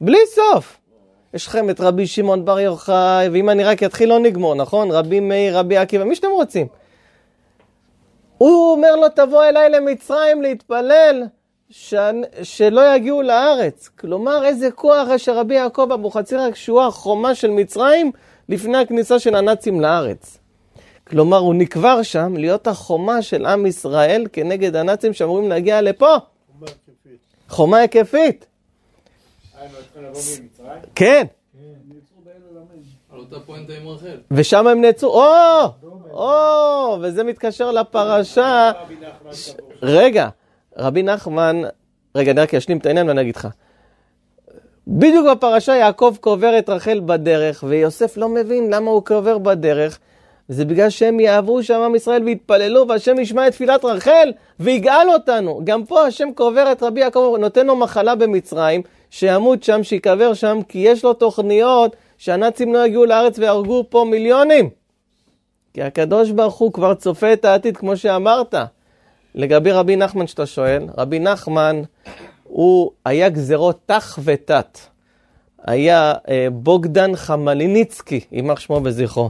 A: בלי סוף. יש לכם את רבי שמעון בר יוחאי, ואם אני רק אתחיל לא נגמור, נכון? רבי מאיר, רבי עקיבא, מי שאתם רוצים. הוא אומר לו, תבוא אליי למצרים להתפלל, ש... שלא יגיעו לארץ. כלומר, איזה כוח יש לרבי יעקב אבוחצירא כשהוא החומה של מצרים לפני הכניסה של הנאצים לארץ. כלומר, הוא נקבר שם להיות החומה של עם ישראל כנגד הנאצים שאמורים להגיע לפה. חומה היקפית. כן. ושם הם נעצרו, או, או, וזה מתקשר לפרשה. רגע, רבי נחמן, רגע, אני רק אשלים את העניין ואני אגיד לך. בדיוק בפרשה יעקב קובר את רחל בדרך, ויוסף לא מבין למה הוא קובר בדרך. זה בגלל שהם יעברו שם עם ישראל ויתפללו, והשם ישמע את תפילת רחל ויגאל אותנו. גם פה השם קובר את רבי יעקב, נותן לו מחלה במצרים, שימות שם, שיקבר שם, כי יש לו תוכניות שהנאצים לא יגיעו לארץ ויהרגו פה מיליונים. כי הקדוש ברוך הוא כבר צופה את העתיד, כמו שאמרת. לגבי רבי נחמן שאתה שואל, רבי נחמן הוא היה גזרות תח ותת. היה אה, בוגדן חמליניצקי, יימח שמו וזכרו.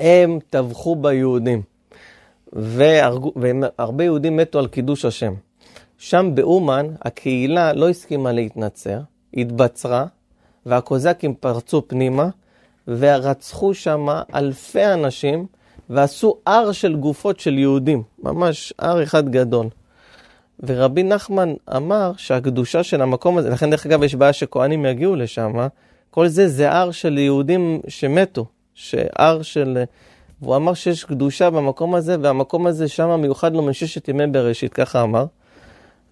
A: הם טבחו ביהודים, והרבה יהודים מתו על קידוש השם. שם באומן הקהילה לא הסכימה להתנצר, התבצרה, והקוזקים פרצו פנימה, ורצחו שם אלפי אנשים, ועשו הר של גופות של יהודים, ממש הר אחד גדול. ורבי נחמן אמר שהקדושה של המקום הזה, לכן דרך אגב יש בעיה שכהנים יגיעו לשם, כל זה זה הר של יהודים שמתו, שהר של... והוא אמר שיש קדושה במקום הזה, והמקום הזה שם מיוחד לו מששת ימי בראשית, ככה אמר.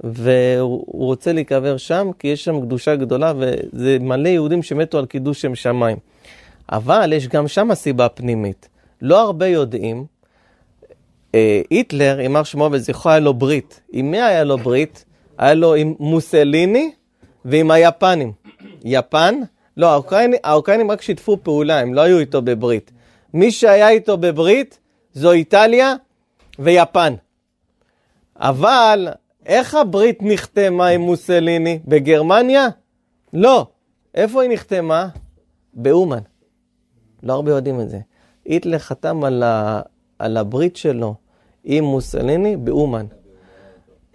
A: והוא רוצה להיקבר שם, כי יש שם קדושה גדולה, וזה מלא יהודים שמתו על קידוש שם שמיים. אבל יש גם שם סיבה פנימית. לא הרבה יודעים, אה, היטלר, יימח שמו וזכרו, היה לו ברית. עם מי היה לו ברית? היה לו עם מוסליני ועם היפנים. יפן? לא, האוקראינים, האוקראינים רק שיתפו פעולה, הם לא היו איתו בברית. מי שהיה איתו בברית זו איטליה ויפן. אבל איך הברית נחתמה עם מוסליני? בגרמניה? לא. איפה היא נחתמה? באומן. לא הרבה יודעים את זה. היטלר חתם על, ה, על הברית שלו עם מוסליני באומן.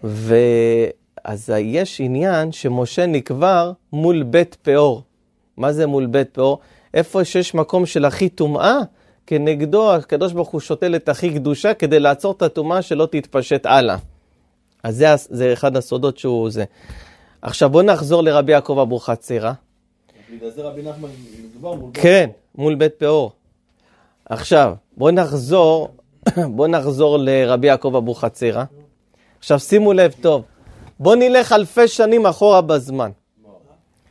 A: ואז יש עניין שמשה נקבר מול בית פאור. מה זה מול בית פאור? איפה שיש מקום של הכי טומאה, כנגדו הקדוש ברוך הוא שותל את הכי קדושה כדי לעצור את הטומאה שלא תתפשט הלאה. אז זה, זה אחד הסודות שהוא זה. עכשיו בואו נחזור לרבי יעקב אבוחצירא.
D: בגלל זה רבי נחמן מדובר מול
A: כן, מול בית פאור. עכשיו, בואו נחזור, בואו נחזור לרבי יעקב אבוחצירא. עכשיו שימו לב טוב, בואו נלך אלפי שנים אחורה בזמן.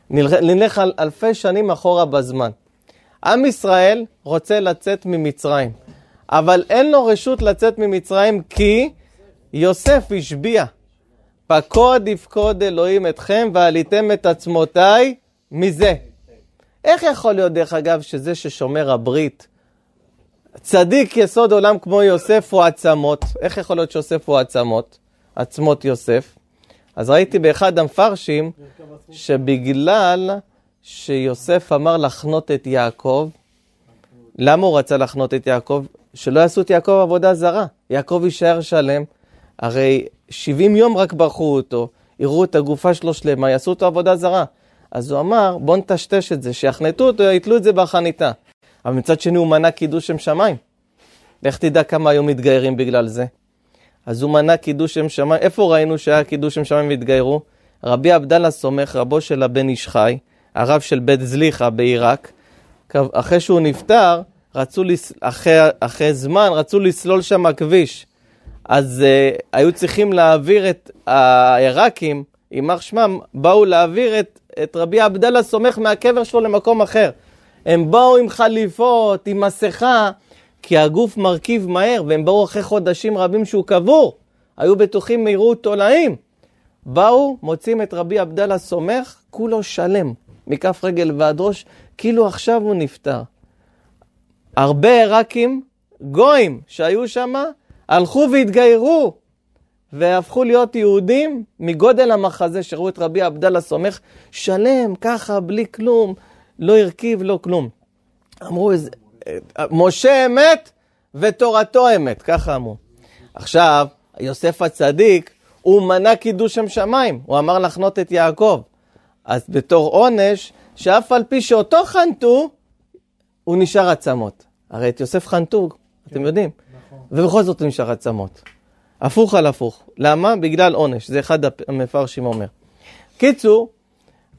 A: נלך, נלך על אלפי שנים אחורה בזמן. עם ישראל רוצה לצאת ממצרים. אבל אין לו רשות לצאת ממצרים כי יוסף השביע. פקוד יפקוד אלוהים אתכם ועליתם את עצמותיי מזה. איך יכול להיות, דרך אגב, שזה ששומר הברית, צדיק יסוד עולם כמו יוסף הוא עצמות? איך יכול להיות שיוסף הוא עצמות? עצמות יוסף. אז ראיתי באחד המפרשים שבגלל שיוסף אמר לחנות את יעקב, למה הוא רצה לחנות את יעקב? שלא יעשו את יעקב עבודה זרה. יעקב יישאר שלם. הרי 70 יום רק ברכו אותו, יראו את הגופה שלו שלמה, יעשו אותו עבודה זרה. אז הוא אמר, בוא נטשטש את זה, שיחנתו אותו, יתלו את זה בחניתה. אבל מצד שני הוא מנע קידוש שם שמיים. לך תדע כמה היו מתגיירים בגלל זה. אז הוא מנע קידוש שם שמיים. איפה ראינו שהיה קידוש שם שמיים והתגיירו? רבי עבדאללה סומך, רבו של הבן איש חי, הרב של בית זליכה בעיראק, אחרי שהוא נפטר, רצו, לס... אחרי, אחרי זמן, רצו לסלול שם הכביש. אז uh, היו צריכים להעביר את העיראקים, יימח שמם, באו להעביר את, את רבי עבדאללה סומך מהקבר שלו למקום אחר. הם באו עם חליפות, עם מסכה, כי הגוף מרכיב מהר, והם באו אחרי חודשים רבים שהוא קבור. היו בטוחים מהירות תולעים. באו, מוצאים את רבי עבדאללה סומך, כולו שלם, מכף רגל ועד ראש, כאילו עכשיו הוא נפטר. הרבה עיראקים, גויים שהיו שם, הלכו והתגיירו והפכו להיות יהודים מגודל המחזה שראו את רבי עבדאללה סומך שלם, ככה, בלי כלום, לא הרכיב, לא כלום. אמרו, משה אמת ותורתו אמת, ככה אמרו. עכשיו, יוסף הצדיק, הוא מנע קידוש שם שמיים, הוא אמר לחנות את יעקב. אז בתור עונש, שאף על פי שאותו חנתו, הוא נשאר עצמות. הרי את יוסף חנתו, אתם כן, יודעים. נכון. ובכל זאת הוא נשאר עצמות. הפוך על הפוך. למה? בגלל עונש. זה אחד המפרשים אומר. קיצור,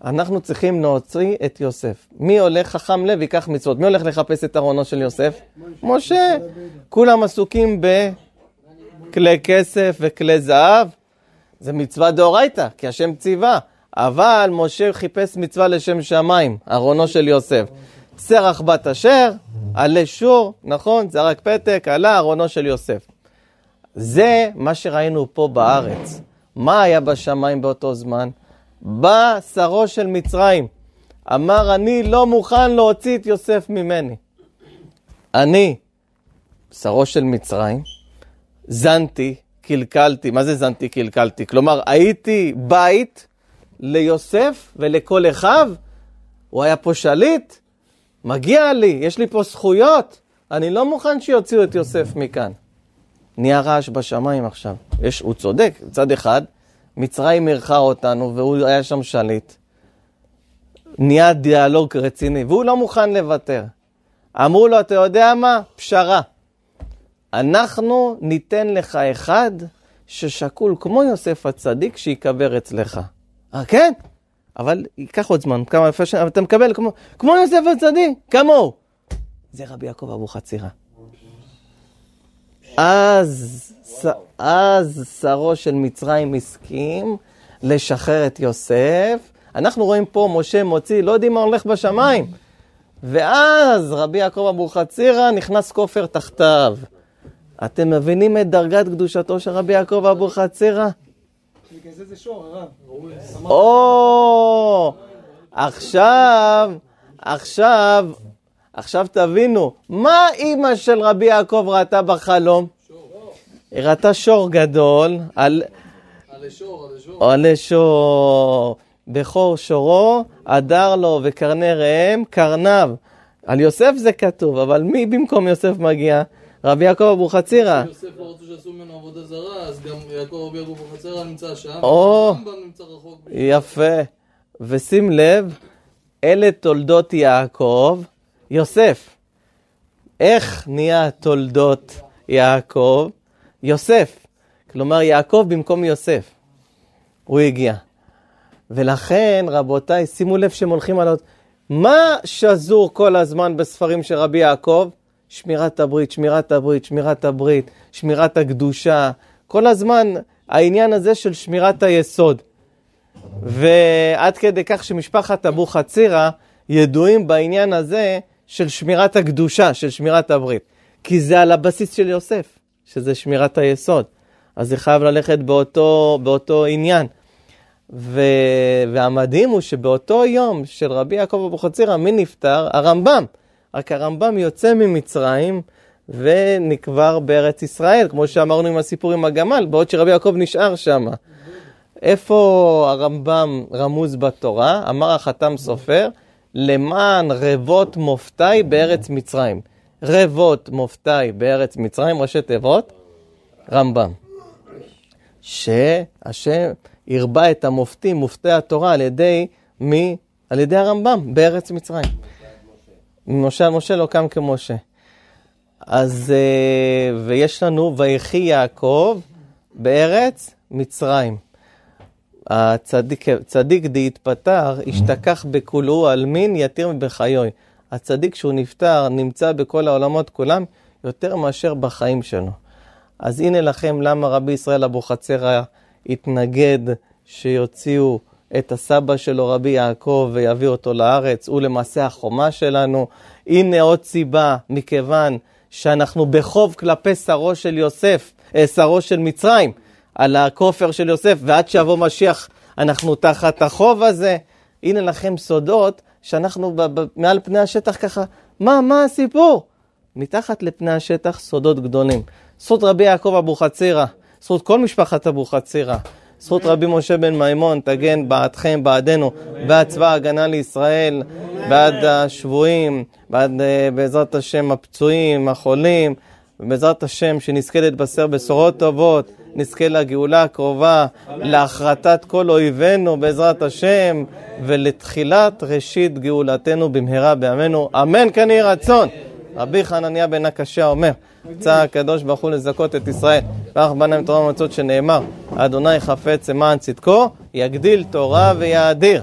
A: אנחנו צריכים להוציא את יוסף. מי הולך חכם לב ייקח מצוות? מי הולך לחפש את ארונו של יוסף? משה. כולם עסוקים בכלי כסף וכלי זהב. זה מצווה דאורייתא, כי השם ציווה. אבל משה חיפש מצווה לשם שמיים, ארונו של יוסף. סרח בת אשר, עלה שור, נכון? זרק פתק, עלה ארונו של יוסף. זה מה שראינו פה בארץ. מה היה בשמיים באותו זמן? בא שרו של מצרים, אמר, אני לא מוכן להוציא את יוסף ממני. אני, שרו של מצרים, זנתי, קלקלתי, מה זה זנתי, קלקלתי? כלומר, הייתי בית ליוסף ולכל אחיו, הוא היה פה שליט, מגיע לי, יש לי פה זכויות, אני לא מוכן שיוציאו את יוסף מכאן. נהיה רעש בשמיים עכשיו. יש, הוא צודק, מצד אחד, מצרים אירחה אותנו והוא היה שם שליט. נהיה דיאלוג רציני, והוא לא מוכן לוותר. אמרו לו, אתה יודע מה? פשרה. אנחנו ניתן לך אחד ששקול כמו יוסף הצדיק שיקבר אצלך. אה, כן? אבל ייקח עוד זמן, כמה שנים, אבל אתה מקבל כמו, כמו יוסף הצדיק, כמוהו. זה רבי יעקב אבוחצירא. אז, אז שרו של מצרים הסכים לשחרר את יוסף. אנחנו רואים פה משה מוציא, לא יודעים מה הולך בשמיים. ואז רבי יעקב אבוחצירא נכנס כופר תחתיו. אתם מבינים את דרגת קדושתו של רבי יעקב אבוחצירא? בגלל זה זה שור, הרב. או, עכשיו, עכשיו, עכשיו תבינו, מה אימא של רבי יעקב ראתה בחלום? היא ראתה שור גדול, על... עלי שור. בכור שורו, הדר לו וקרני ראם, קרניו. על יוסף זה כתוב, אבל מי במקום יוסף מגיע? רבי יעקב אבוחצירא.
C: יוסף לא רצו שעשו ממנו עבודה זרה, אז גם יעקב רבי יעקב אבוחצירא נמצא שם.
A: או, יפה. ושים לב, אלה תולדות יעקב, יוסף. איך נהיה תולדות יעקב? יוסף. כלומר, יעקב במקום יוסף. הוא הגיע. ולכן, רבותיי, שימו לב שהם הולכים על... מה שזור כל הזמן בספרים של רבי יעקב? שמירת הברית, שמירת הברית, שמירת הברית, שמירת הקדושה. כל הזמן העניין הזה של שמירת היסוד. ועד כדי כך שמשפחת אבוחצירא ידועים בעניין הזה של שמירת הקדושה, של שמירת הברית. כי זה על הבסיס של יוסף, שזה שמירת היסוד. אז זה חייב ללכת באותו, באותו עניין. ו... והמדהים הוא שבאותו יום של רבי יעקב אבוחצירא, מי נפטר? הרמב"ם. רק הרמב"ם יוצא ממצרים ונקבר בארץ ישראל, כמו שאמרנו עם הסיפור עם הגמל, בעוד שרבי יעקב נשאר שם. איפה הרמב"ם רמוז בתורה? אמר החתם סופר, למען רבות מופתי בארץ מצרים. רבות מופתי בארץ מצרים, ראשי תיבות, רמב"ם. שהשם הרבה את המופתים, מופתי התורה, על ידי מי? על ידי הרמב"ם בארץ מצרים. משה משה לא קם כמשה. אז, אה, ויש לנו, ויחי יעקב בארץ מצרים. הצדיק צדיק דהתפטר, השתכח בכולו עלמין יתיר בחיוי. הצדיק כשהוא נפטר נמצא בכל העולמות כולם יותר מאשר בחיים שלו. אז הנה לכם למה רבי ישראל אבוחצירא התנגד שיוציאו את הסבא שלו, רבי יעקב, ויביא אותו לארץ. הוא למעשה החומה שלנו. הנה עוד סיבה, מכיוון שאנחנו בחוב כלפי שרו של יוסף, אה, שרו של מצרים, על הכופר של יוסף, ועד שיבוא משיח אנחנו תחת החוב הזה. הנה לכם סודות שאנחנו מעל פני השטח ככה, מה, מה הסיפור? מתחת לפני השטח סודות גדולים. זכות רבי יעקב אבוחצירא, זכות כל משפחת אבוחצירא, זכות רבי משה בן מימון, תגן בעדכם, בעדנו, בעד צבא ההגנה לישראל, בעד השבויים, בעד אה, בעזרת השם הפצועים, החולים, ובעזרת השם שנזכה להתבשר בשורות טובות, נזכה לגאולה הקרובה, להכרתת כל אויבינו בעזרת השם, ולתחילת ראשית גאולתנו במהרה בימינו, אמן כן יהי רצון. רבי חנניה בן הקשה אומר, רצה הקדוש ברוך הוא לזכות את ישראל, ואך בנם תורה ומצות שנאמר, אדוני חפץ למען צדקו, יגדיל תורה ויאדיר.